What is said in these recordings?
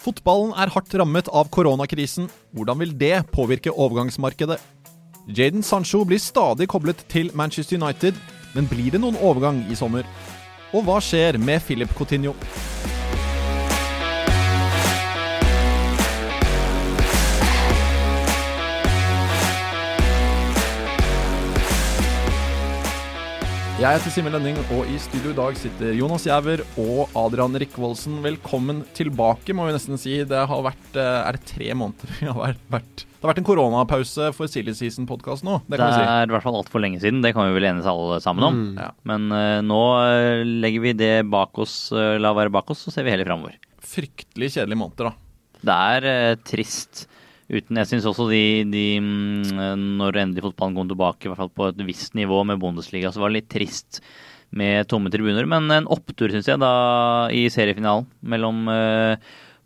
Fotballen er hardt rammet av koronakrisen. Hvordan vil det påvirke overgangsmarkedet? Jaden Sancho blir stadig koblet til Manchester United, men blir det noen overgang i sommer? Og hva skjer med Philip Coutinho? Jeg heter Simen Lønning, og i studio i dag sitter Jonas Giæver og Adrian Rikvoldsen. Velkommen tilbake, må vi nesten si. Det har vært eh, Er det tre måneder vi har vært Det har vært en koronapause for Silly Season-podkast nå. Det, det er i hvert fall altfor lenge siden. Det kan vi vel enes alle sammen om. Mm. Ja. Men uh, nå uh, legger vi det bak oss, uh, la være bak oss, så ser vi heller framover. Fryktelig kjedelige måneder, da. Det er trist. Uten, jeg syns også de, de, mm, Når endelig fotballen kom tilbake, i hvert fall på et visst nivå med Bundesliga, så var det litt trist med tomme tribuner. Men en opptur, syns jeg, da i seriefinalen mellom uh,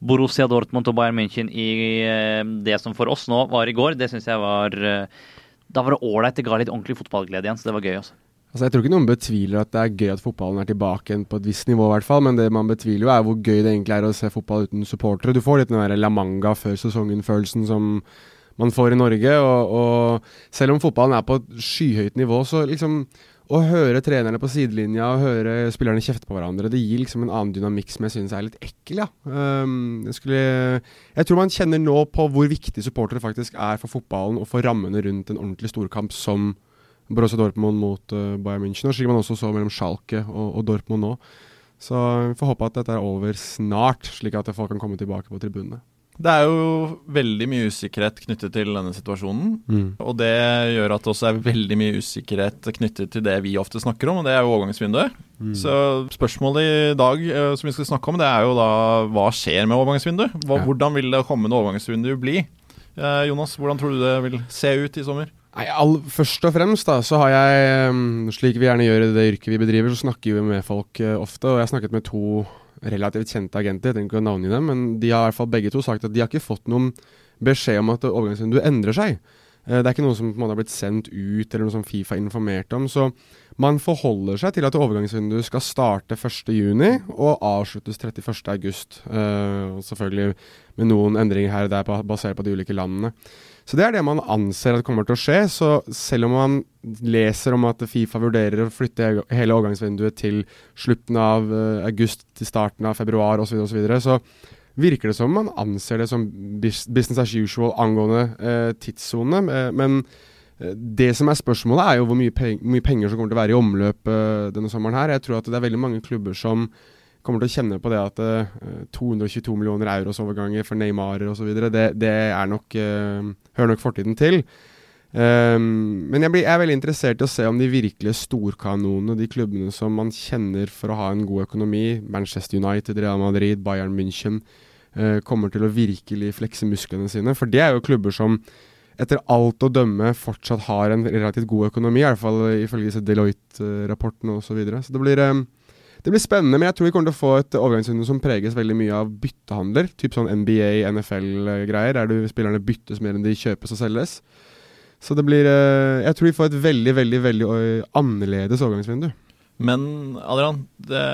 Borussia Dortmund og Bayern München i uh, det som for oss nå var i går. Det syns jeg var uh, Da var det ålreit. Det ga litt ordentlig fotballglede igjen, så det var gøy. også. Altså, jeg tror ikke noen betviler at det er gøy at fotballen er tilbake igjen på et visst nivå, i hvert fall. Men det man betviler jo, er hvor gøy det egentlig er å se fotball uten supportere. Du får litt den der La Manga før sesongen-følelsen som man får i Norge. Og, og, selv om fotballen er på et skyhøyt nivå, så liksom å høre trenerne på sidelinja og høre spillerne kjefte på hverandre, det gir liksom en annen dynamikk som jeg synes er litt ekkel, ja. Um, jeg, skulle, jeg tror man kjenner nå på hvor viktig supportere faktisk er for fotballen og for rammene rundt en ordentlig storkamp som Borussia Dortmund mot uh, Bayern München, og slik man også så mellom Schalke og, og Dortmund nå. Så vi får håpe at dette er over snart, slik at folk kan komme tilbake på tribunene. Det er jo veldig mye usikkerhet knyttet til denne situasjonen. Mm. Og det gjør at det også er veldig mye usikkerhet knyttet til det vi ofte snakker om, og det er jo overgangsvinduet. Mm. Så spørsmålet i dag uh, som vi skal snakke om, det er jo da hva skjer med overgangsvinduet? Hvordan vil det kommende overgangsvindu bli? Uh, Jonas, hvordan tror du det vil se ut i sommer? Nei, all, Først og fremst da, så har jeg, slik vi gjerne gjør i det yrket vi bedriver, så snakker vi med folk uh, ofte. Og jeg har snakket med to relativt kjente agenter, jeg trenger ikke å navngi dem, men de har i hvert fall begge to sagt at de har ikke fått noen beskjed om at overgangsvinduet endrer seg. Uh, det er ikke noe som på en måte har blitt sendt ut, eller noe som Fifa informerte om. Så man forholder seg til at overgangsvinduet skal starte 1.6 og avsluttes 31.8. Uh, selvfølgelig med noen endringer her og der basert på de ulike landene. Så det er det man anser at kommer til å skje. Så selv om man leser om at Fifa vurderer å flytte hele overgangsvinduet til slutten av uh, august til starten av februar osv., så, videre, så virker det som man anser det som business as usual angående eh, tidssone. Uh, men det som er spørsmålet, er jo hvor mye, penger som kommer til å være i omløp denne sommeren her. Jeg tror at det er veldig mange klubber som kommer til å kjenne på det at uh, 222 millioner euros overganger for Neymar osv., det, det er nok, uh, hører nok fortiden til. Um, men jeg, blir, jeg, er veldig interessert i å se om de virkelige storkanonene, de klubbene som man kjenner for å ha en god økonomi, Manchester United, Real Madrid, Bayern München, uh, kommer til å virkelig flekse musklene sine. For det er jo klubber som etter alt å dømme fortsatt har en relativt god økonomi, i hvert fall ifølge disse Deloitte-rapportene osv. Så, videre. så det blir um, det blir spennende, men jeg tror vi kommer til å få et overgangsvindu som preges veldig mye av byttehandler. Typ sånn NBA, NFL-greier, der du spillerne byttes mer enn de kjøpes og selges. Så det blir eh, Jeg tror vi får et veldig, veldig, veldig annerledes overgangsvindu. Men Adrian, det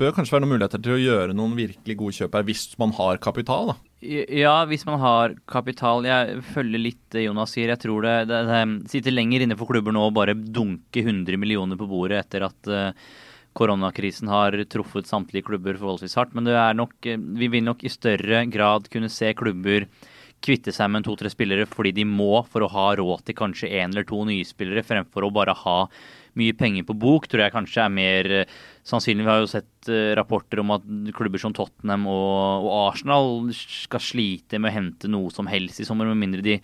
bør kanskje være noen muligheter til å gjøre noen virkelig gode kjøp her, hvis man har kapital? da? Ja, hvis man har kapital. Jeg følger litt det Jonas sier. Jeg tror det, det, det sitter lenger inne for klubber nå å bare dunke 100 millioner på bordet etter at uh, koronakrisen har truffet samtlige klubber forholdsvis hardt. Men nok, eh, vi vil nok i større grad kunne se klubber kvitte seg med to-tre spillere fordi de må for å ha råd til kanskje én eller to nye spillere, fremfor å bare ha mye penger på bok, tror jeg kanskje er mer eh, sannsynlig. Vi har jo sett uh, rapporter om at klubber som Tottenham og, og, Arsenal skal slite med å hente noe som helst i sommer, med mindre de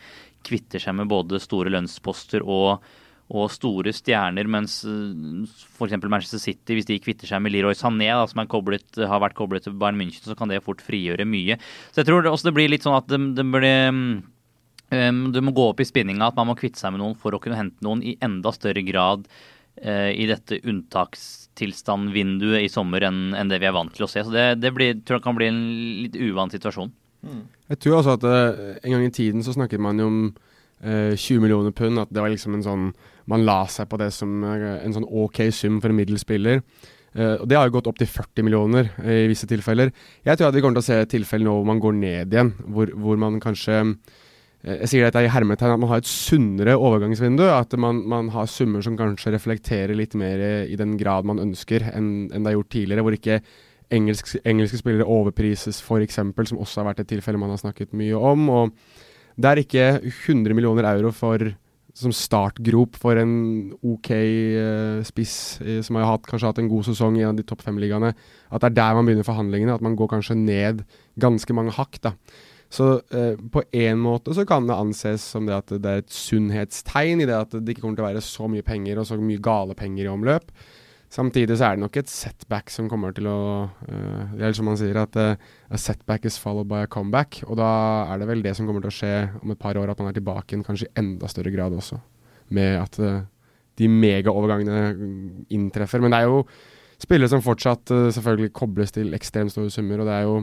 kvitter seg med både store lønnsposter og og store stjerner, mens eh, f.eks. Manchester City, hvis de kvitter seg med Leroy Sané, da, som koblet, har vært koblet til Bayern München, så kan det fort frigjøre mye. Så jeg tror også det blir litt sånn at det, det blir um, Du må gå opp i spinninga at man må kvitte seg med noen for å kunne hente noen i enda større grad uh, i dette unntakstilstandvinduet i sommer enn, enn det vi er vant til å se. Så det, det blir, tror jeg kan bli en litt uvant situasjon. Mm. Jeg tror også at uh, en gang i tiden så snakket man jo om 20 millioner pund, at det var liksom en sånn man la seg på det som en sånn OK sum for en middels spiller. Uh, og Det har jo gått opp til 40 millioner i visse tilfeller. Jeg tror at vi kommer til å se tilfeller nå hvor man går ned igjen. Hvor, hvor man kanskje Jeg sier dette i hermetegn at man har et sunnere overgangsvindu. At man, man, har summer som kanskje reflekterer litt mer i den grad man ønsker enn, en det har gjort tidligere. Hvor ikke engelsk, engelske spillere overprises, f.eks., som også har vært et tilfelle man har snakket mye om. og Det er ikke 100 millioner euro for som startgrop for en OK uh, spiss uh, som har hatt, kanskje hatt en god sesong i en av de topp fem-ligaene. At det er der man begynner forhandlingene. At man går kanskje ned ganske mange hakk. da. Så uh, på én måte så kan det anses som det at det er et sunnhetstegn i det at det ikke kommer til å være så mye penger og så mye gale penger i omløp. Samtidig så er det nok et setback som kommer til å uh, Det er som man sier, at uh, a setback is followed by a comeback. Og da er det vel det som kommer til å skje om et par år, at man er tilbake igjen kanskje i enda større grad også. Med at uh, de megaovergangene inntreffer. Men det er jo spillere som fortsatt selvfølgelig kobles til ekstremt store summer, og det er jo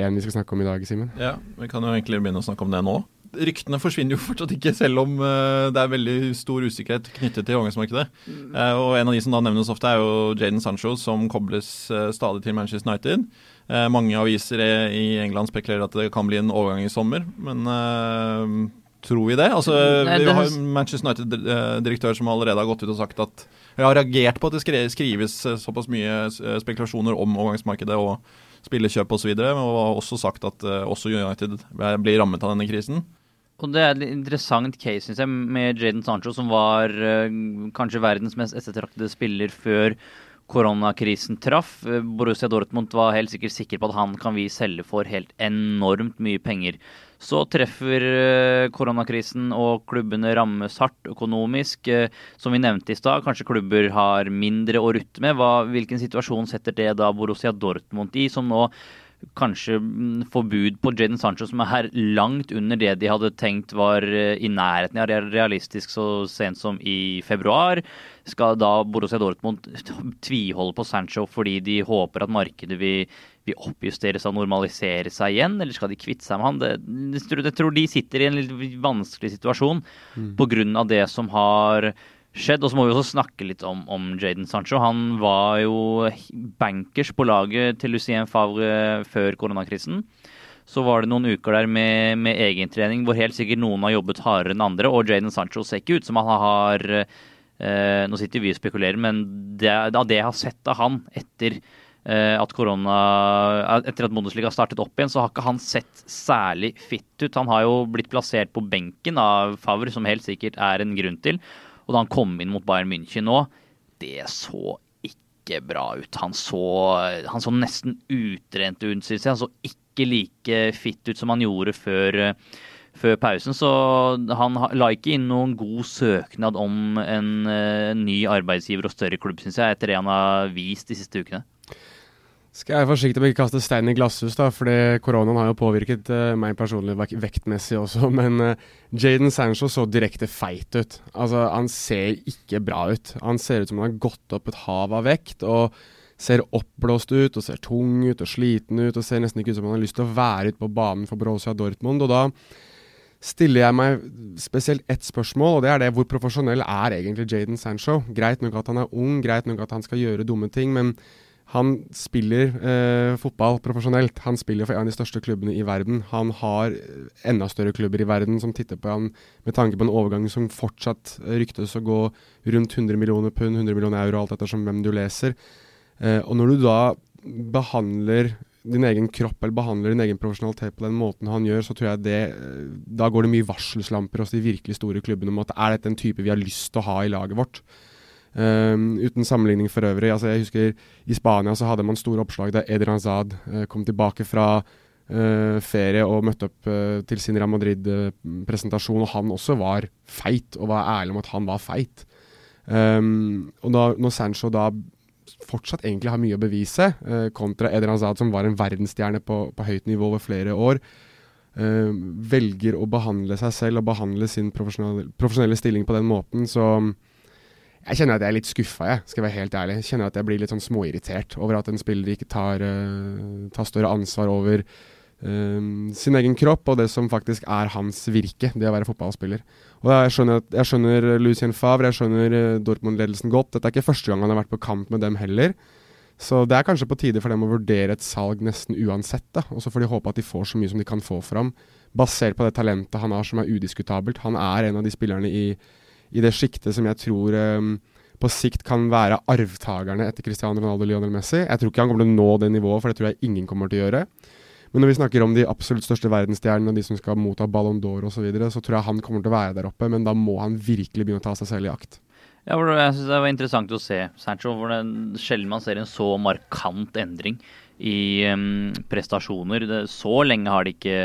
en vi skal snakke om i dag, Simen. Ja, vi kan jo egentlig begynne å snakke om det nå ryktene forsvinner jo fortsatt ikke, selv om uh, det er veldig stor usikkerhet knyttet til overgangsmarkedet. Mm. Uh, og En av de som da nevnes ofte, er jo Jaden Sancho, som kobles uh, stadig til Manchester United. mange aviser i England spekulerer at det kan bli en overgang i sommer, men tror vi det? Altså, Vi har Manchester United-direktør som allerede har gått ut og sagt at Jeg har reagert på at det skrives såpass mye spekulasjoner om overgangsmarkedet og spillekjøp osv., og, så og har også sagt at også United blir rammet av denne krisen. Og det er et interessant case, syns jeg, med Jaden Sancho, som var uh, kanskje verdens mest ettertraktede spiller før koronakrisen traff. Eh, Borussia Dortmund var helt sikkert sikker på at han kan vi selge for helt enormt mye penger. Så treffer uh, koronakrisen og klubbene rammes hardt økonomisk. Som vi nevnte i stad, kanskje klubber har mindre å rutte med. Hva, hvilken situasjon setter det da Borussia Dortmund i, som nå kanskje mm, forbud på Jaden Sancho, som er langt under det de hadde tenkt var eh, i nærheten av realistisk så sent som i februar. Skal da Borussia Dortmund tviholde på Sancho fordi de håper at markedet vil, vil oppjusteres og normalisere seg igjen, eller skal de kvitte seg med han? Det, jeg tror de sitter i en litt vanskelig situasjon mm. pga. det som har skjedd. Og så må vi også snakke litt om, om Jaden Sancho. Han var jo bankers på laget til Lucien Favre før koronakrisen. Så var det noen uker der med, med egentrening hvor helt sikkert noen har jobbet hardere enn andre. Og Jaden Sancho ser ikke ut som han har eh, Nå sitter vi og spekulerer, men av det jeg har sett av han etter eh, at korona Etter at Bundesliga startet opp igjen, så har ikke han sett særlig fitt ut. Han har jo blitt plassert på benken av Favre, som helt sikkert er en grunn til. Og da han kom inn mot Bayern München nå, det så ikke bra ut. Han så, han så nesten utrent ut, syns jeg. Han så ikke like fit ut som han gjorde før, før pausen. Så han la ikke inn noen god søknad om en, en ny arbeidsgiver og større klubb, syns jeg, etter det han har vist de siste ukene. Skal jeg være forsiktig med ikke kaste stein i glasshus, da, fordi koronaen har jo påvirket uh, meg personlig vektmessig også. Men uh, Jaden Sancho så direkte feit ut. Altså, Han ser ikke bra ut. Han ser ut som han har gått opp et hav av vekt. og ser oppblåst ut og ser tung ut og sliten ut og ser nesten ikke ut som han har lyst til å være ute på banen for Borussia Dortmund. og da stiller jeg meg spesielt ett spørsmål, og det er det hvor profesjonell er egentlig Jaden Sancho? Greit nok at han er ung, greit nok at han skal gjøre dumme ting, men han spiller eh, fotball profesjonelt. Han spiller for en av de største klubbene i verden. Han har enda større klubber i verden som titter på han med tanke på en overgang som fortsatt ryktes å gå rundt 100 millioner pund, 100 millioner euro, alt ettersom hvem du leser. Eh, og når du da behandler din egen kropp eller behandler din egen profesjonalitet på den måten han gjør, så tror jeg det eh, Da går det mye varselslamper hos de virkelig store klubbene om at er dette en type vi har lyst til å ha i laget vårt? Um, uten sammenligning for øvrig. Altså, jeg husker I Spania så hadde man store oppslag da Edin Hazad uh, kom tilbake fra uh, ferie og møtte opp uh, til sin Real Madrid-presentasjon, og han også var feit, og var ærlig om at han var feit. Um, og da, når Sancho da fortsatt egentlig har mye å bevise, kontra Edin Hazad, som var en verdensstjerne på, på høyt nivå over flere år, velger å behandle seg selv og behandle sin profesjonelle, profesjonelle stilling på den måten, så jeg kjenner at jeg er litt skuffa, jeg, skal være helt ærlig. Jeg kjenner at jeg blir litt sånn småirritert over at en spiller ikke tar, uh, tar større ansvar over uh, sin egen kropp og det som faktisk er hans virke, det å være fotballspiller. Og Jeg skjønner, jeg skjønner Lucien Favre, jeg skjønner Dortmund-ledelsen godt. Dette er ikke første gang han har vært på kamp med dem heller. Så det er kanskje på tide for dem å vurdere et salg nesten uansett. da, Og så får de håpe at de får så mye som de kan få fram, basert på det talentet han har som er udiskutabelt. Han er en av de spillerne i, i det sjiktet som jeg tror um, på sikt kan være arvtakerne etter Cristiano Ronaldo og Lionel Messi. Jeg tror ikke han kommer til å nå det nivået, for det tror jeg ingen kommer til å gjøre. Men når vi snakker om de absolutt største verdensstjernene og de som skal motta Ballon d'Or osv., så, videre, så tror jeg han kommer til å være der oppe, men da må han virkelig begynne å ta seg selv i akt. Ja, jeg synes Det var interessant å se Sancho, hvor det sjelden man ser en så markant endring i um, prestasjoner. Det, så lenge har det ikke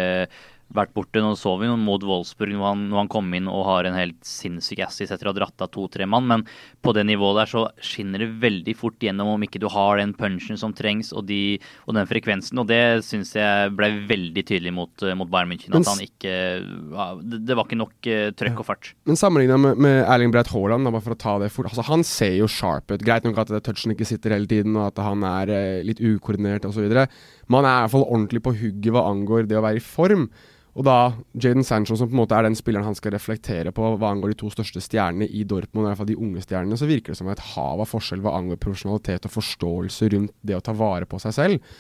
vært borte. Nå så vi noe mot Wolfsburg når han, når han, kom inn og har en helt sinnssyk assis etter å ha dratt av to-tre mann. Men på det nivået der så skinner det veldig fort gjennom om ikke du har den punchen som trengs og, de, og den frekvensen. Og det syns jeg ble veldig tydelig mot, mot Bayern München. At han ikke ja, Det var ikke nok uh, trøkk og fart. Men sammenligna med, med, Erling Breit Haaland, bare for å ta det fort altså Han ser jo sharp ut. Greit nok at touchen ikke sitter hele tiden, og at han er uh, litt ukoordinert osv. Men han er i hvert fall ordentlig på hugget hva angår det å være i form. Og da Jaden Sancho, som på en måte er den spilleren han skal reflektere på hva angår de to største stjernene i Dortmund, i hvert fall de unge stjernene, så virker det som et hav av forskjell hva angår profesjonalitet og forståelse rundt det å ta vare på seg selv.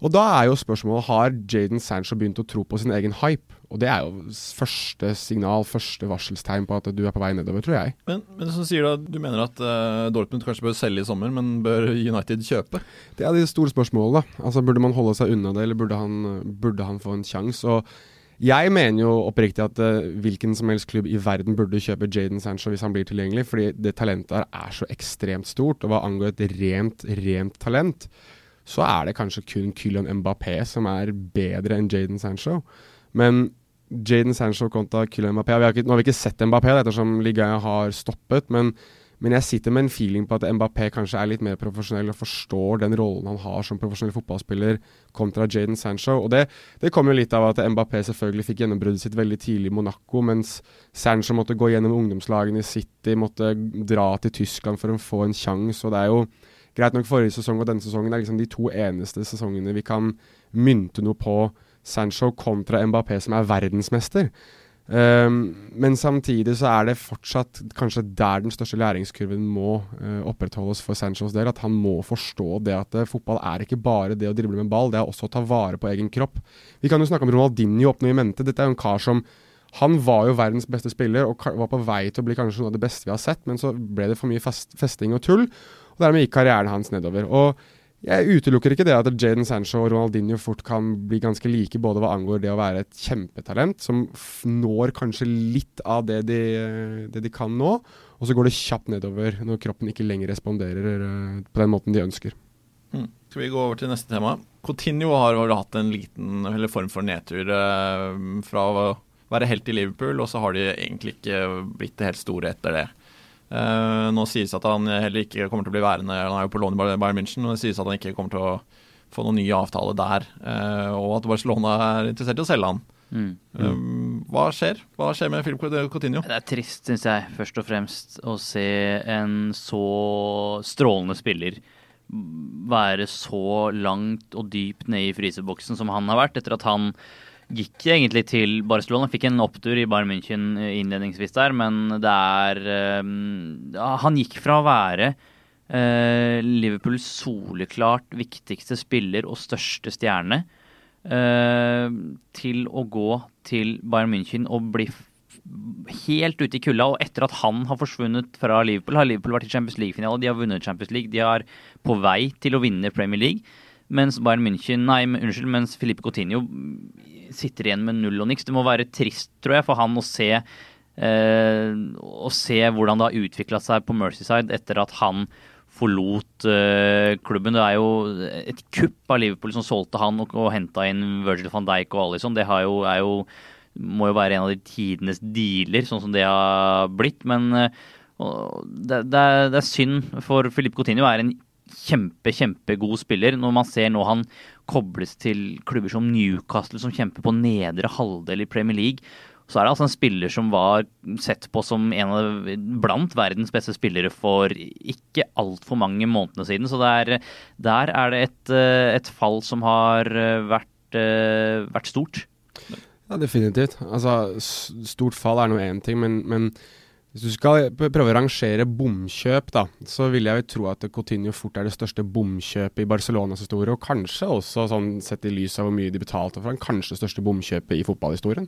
Og da er jo spørsmålet har Jaden Sancho begynt å tro på sin egen hype. Og det er jo første signal, første varselstegn på at du er på vei nedover, tror jeg. Men, men som sier da, du mener at uh, Dortmund kanskje bør selge i sommer, men bør United kjøpe? Det er de store spørsmålene. Altså Burde man holde seg unna det, eller burde han, burde han få en sjanse? Og jeg mener jo oppriktig at uh, hvilken som helst klubb i verden burde kjøpe Jaden Sancho hvis han blir tilgjengelig, fordi det talentet her er så ekstremt stort. Og hva angår et rent, rent talent, så er det kanskje kun Kylian Mbappé som er bedre enn Jaden Sancho. Men Jaden Sancho kontra Kylian Mbappé har ikke, Nå har vi ikke sett Mbappé ettersom ligaen har stoppet, men men jeg sitter med en feeling på at Mbappé kanskje er litt mer profesjonell og forstår den rollen han har som profesjonell fotballspiller kontra Jaden Sancho. Og det, det kom jo litt av at Mbappé selvfølgelig fikk gjennombruddet sitt veldig tidlig i Monaco, mens Sancho måtte gå gjennom ungdomslagene i City, måtte dra til Tyskland for å få en sjanse. Og det er jo greit nok forrige sesong og denne sesongen er liksom de to eneste sesongene vi kan mynte noe på Sancho kontra Mbappé, som er verdensmester. Um, men samtidig så er det fortsatt kanskje der den største læringskurven må uh, opprettholdes for Sanchos del. At han må forstå det at uh, fotball er ikke bare det å drible med ball, det er også å ta vare på egen kropp. Vi kan jo snakke om Ronaldinho opp noe i mente. Dette er jo en kar som han var jo verdens beste spiller og var på vei til å bli kanskje noe av det beste vi har sett, men så ble det for mye fest festing og tull, og dermed gikk karrieren hans nedover. Og jeg utelukker ikke det at Jaden Sancho og Ronaldinho fort kan bli ganske like, både hva angår det å være et kjempetalent som når kanskje litt av det de, det de, kan nå, og så går det kjapt nedover når kroppen ikke lenger responderer uh, på den måten de ønsker. Mm. Skal vi gå over til neste tema? Coutinho har hatt en liten eller form for nedtur eh, fra å være helt i Liverpool, og så har de egentlig ikke blitt det helt store etter det. Uh, nå sies det at han heller ikke kommer til å bli værende Han er jo på lån i Bayern München, og det sies at han ikke kommer til å få noen ny avtale der. Uh, og at Barcelona er interessert i å selge han. Mm. Um, hva skjer Hva skjer med Philip Coutinho? Det er trist, syns jeg, først og fremst å se en så strålende spiller være så langt og dypt nede i fryseboksen som han har vært, etter at han gikk egentlig til Barcelona. Fikk en opptur i Bayern München innledningsvis der, men det er uh, Han gikk fra å være uh, Liverpools soleklart viktigste spiller og største stjerne uh, til å gå til Bayern München og bli helt ute i kulda. Og etter at han har forsvunnet fra Liverpool, har Liverpool vært i Champions League-finale. De har vunnet Champions League. De er på vei til å vinne Premier League. Mens Bayern München, nei, unnskyld, mens Filipe Coutinho sitter igjen med null og niks. Det må være trist, tror jeg, for han å se, eh, å se hvordan det har utvikla seg på Mercyside etter at han forlot eh, klubben. Det er jo et kupp av Liverpool som solgte han og, og henta inn Virgil van Dijk og Alison. Det jo, jo, må jo være en av de tidenes dealer, sånn som det har blitt. Men eh, det, det, er, det, er, synd, for Filip Coutinho er en kjempe, kjempegod spiller. Når man ser nå han kobles til klubber som Newcastle, som kjemper på nedre halvdel i Premier League, så er det altså en spiller som var sett på som en av blant verdens beste spillere for ikke altfor mange månedene siden. Så er, der er det et, eh, et, fall som har eh, vært, eh, vært stort. Ja, definitivt. Altså, stort fall er nå én ting, men, men Hvis du skal prøve å rangere bomkjøp, da, så vil jeg jo tro at Coutinho fort er det største bomkjøpet i Barcelonas historie, og kanskje også sånn sett i lys av hvor mye de betalte for han, kanskje det største bomkjøpet i fotballhistorien.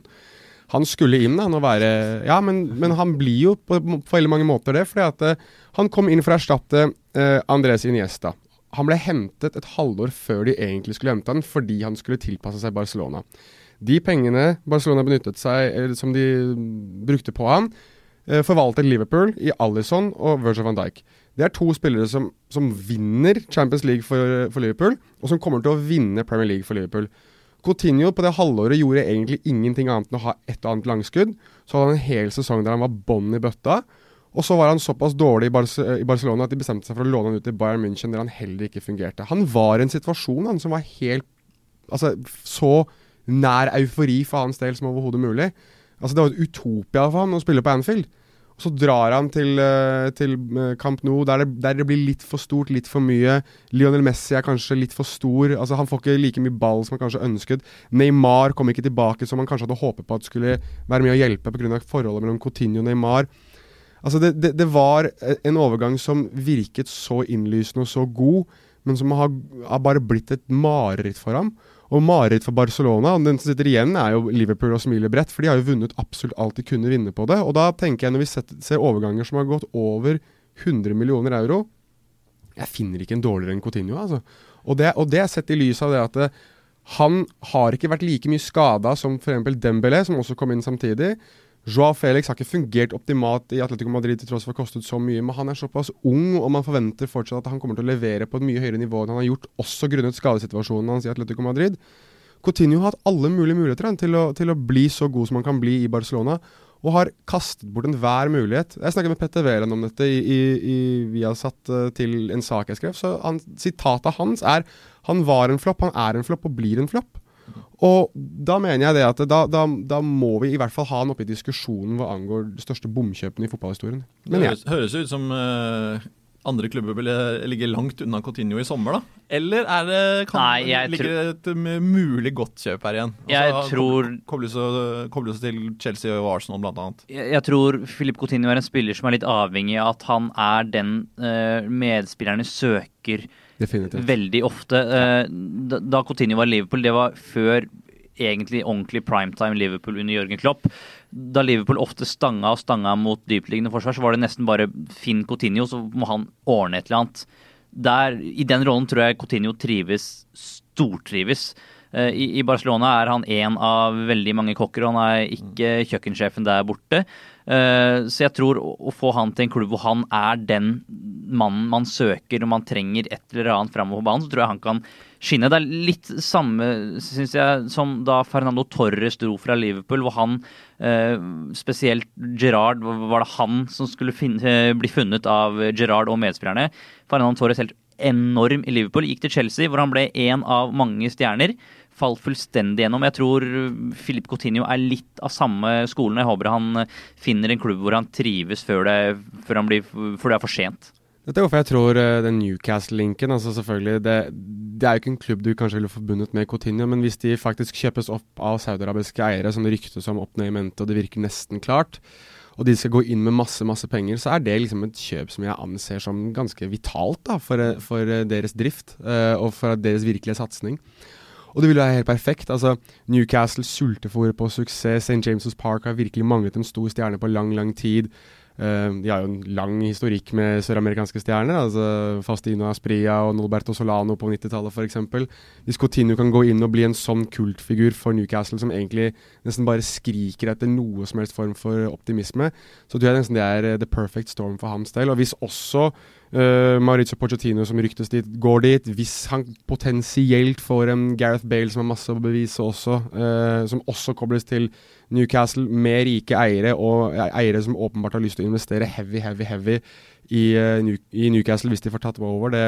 Han skulle inn da, og være Ja, men, men, han blir jo på, på veldig mange måter det, fordi at uh, han kom inn for å erstatte uh, Andres Iniesta. Han ble hentet et halvår før de egentlig skulle hente han, fordi han skulle tilpasse seg Barcelona. De pengene Barcelona benyttet seg, eller som de brukte på han, forvalter Liverpool i Alison og Virgil van Dijk. Det er to spillere som, som vinner Champions League for, for, Liverpool, og som kommer til å vinne Premier League for Liverpool. Coutinho på det halvåret gjorde egentlig ingenting annet enn å ha et og annet langskudd. Så hadde han en hel sesong der han var bånn i bøtta. Og så var han såpass dårlig i, Barce i, Barcelona at de bestemte seg for å låne han ut til Bayern München, der han heller ikke fungerte. Han var i en situasjon han, som var helt Altså så nær eufori for hans del som overhodet mulig. Altså Det var et utopia for ham å spille på Anfield. Og Så drar han til, uh, til eh, Camp Nou, der det, der det, blir litt for stort, litt for mye. Lionel Messi er kanskje litt for stor. Altså Han får ikke like mye ball som han kanskje ønsket. Neymar kom ikke tilbake som han kanskje hadde håpet på at skulle være med å hjelpe pga. forholdet mellom Coutinho og Neymar. Altså det, det, det, var en overgang som virket så innlysende og så god, men som har, har bare blitt et mareritt for ham. Og mareritt for Barcelona, og den som sitter igjen, er jo Liverpool og smiler bredt. For de har jo vunnet absolutt alt de kunne vinne på det. Og da tenker jeg, når vi ser overganger som har gått over 100 millioner euro Jeg finner ikke en dårligere enn Coutinho, altså. Og det, og det sett i lys av det at det, eh, han har ikke vært like mye skada som f.eks. Dembélé, som også kom inn samtidig. Joao Felix har ikke fungert optimalt i Atletico Madrid til tross for å ha kostet så mye, men han er såpass ung, og man forventer fortsatt at han kommer til å levere på et mye høyere nivå enn han har gjort, også grunnet skadesituasjonen hans i Atletico Madrid. Coutinho har hatt alle mulige muligheter til å, til å, bli så god som han kan bli i Barcelona, og har kastet bort enhver mulighet. Jeg snakket med Petter Wæland om dette i, i, i, satt uh, til en sak jeg skrev. så han, Sitatet hans er 'Han var en flopp, han er en flopp og blir en flopp'. Og da mener jeg det at da, da, da, må vi i hvert fall ha han oppe i diskusjonen hva angår de største bomkjøpene i fotballhistorien. Men det høres, høres ut som uh, andre klubber vil ligge langt unna Coutinho i sommer, da? Eller er det, kan Nei, ligge et mulig godt kjøp her igjen? Altså, jeg tror Kobles seg til Chelsea og Arsenal, blant annet. Jeg, jeg tror Filip Coutinho er en spiller som er litt avhengig av at han er den uh, medspillerne søker Definitivt. veldig ofte. Eh, da Coutinho var Liverpool, det var før egentlig ordentlig primetime Liverpool under Jørgen Klopp. Da Liverpool ofte stanga og stanga mot dyptliggende forsvar, så var det nesten bare Finn Coutinho, så må han ordne et eller annet. Der, I den rollen tror jeg Coutinho trives, stortrives. Eh, I, I Barcelona er han en av veldig mange kokker, og han er ikke kjøkkensjefen der borte. Eh, så jeg tror å få han til en klubb hvor han er den mannen man søker og man trenger et eller annet framover på banen, så tror jeg han kan skinne. Det er litt samme, syns jeg, som da Fernando Torres dro fra Liverpool, hvor han eh, spesielt Gerard Var det han som skulle finne, eh, bli funnet av Gerard og medspillerne? Fernando Torres helt enorm i Liverpool. Gikk til Chelsea, hvor han ble én av mange stjerner falt fullstendig gjennom. Jeg tror Filip Coutinho er litt av samme skolen. Jeg håper han finner en klubb hvor han trives før det, før blir, før det er for sent. Dette er hvorfor jeg tror uh, den Newcastle-linken altså selvfølgelig, det, det, er jo ikke en klubb du kanskje ville forbundet med Coutinho, men hvis de faktisk kjøpes opp av saudiarabiske eiere, som det ryktes om opp ned i mente, og det virker nesten klart, og de skal gå inn med masse masse penger, så er det liksom et kjøp som jeg anser som ganske vitalt da, for, for deres drift og for deres virkelige satsing. Og det ville være helt perfekt. Altså, Newcastle sultefòrer på suksess. St. James' Park har virkelig manglet en stor stjerne på lang, lang tid. Uh, de har jo en lang historikk med søramerikanske stjerner. altså Fastino Aspria og Nolberto Solano på 90-tallet f.eks. Hvis Coutinho kan gå inn og bli en sånn kultfigur for Newcastle som egentlig nesten bare skriker etter noe som helst form for optimisme, så tror jeg nesten det er uh, the perfect storm for hans del. Og hvis også Uh, Maurizio Pochettino som ryktes dit, går dit. Hvis han potensielt får en Gareth Bale som har masse å bevise også, uh, som også kobles til Newcastle, med rike eiere, og eiere som åpenbart har lyst til å investere heavy, heavy, heavy i, uh, New i Newcastle hvis de får tatt over, det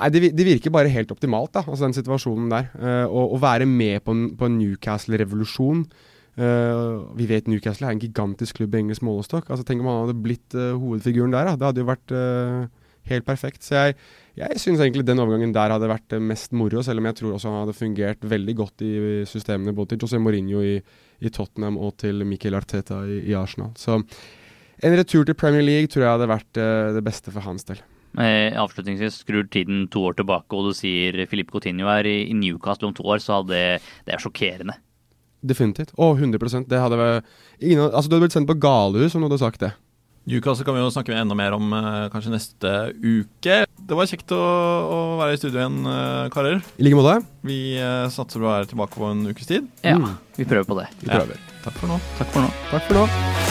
Nei, det, det, virker bare helt optimalt, da, altså den situasjonen der. Å være med på en, en Newcastle-revolusjon. Uh, vi vet Newcastle er en gigantisk klubb i engelsk målestokk. Altså, tenk om han hadde blitt uh, hovedfiguren der. Da. Det hadde jo vært uh, helt perfekt. Så jeg, jeg syns egentlig den overgangen der hadde vært mest moro, selv om jeg tror også han hadde fungert veldig godt i systemene både til José Mourinho i, i Tottenham og til Miquel Arteta i, i Arsenal. Så En retur til Premier League tror jeg hadde vært det beste for hans del. Avslutningsvis, skrur tiden to år tilbake, og du sier Filip Coutinho er i, Newcastle om to år, så hadde det er sjokkerende. Definitivt. Å, 100% Det hadde vært ingen, Altså, du hadde blitt sendt på galehus om du hadde sagt det. Newcastle kan vi jo snakke enda mer om eh, kanskje neste uke. Det var kjekt å, å være i studio igjen, eh, karer. I like måte. Vi eh, satser på å være tilbake på en ukes tid. Ja, vi prøver på det. Vi prøver. Takk for nå. Takk for nå. Takk for nå.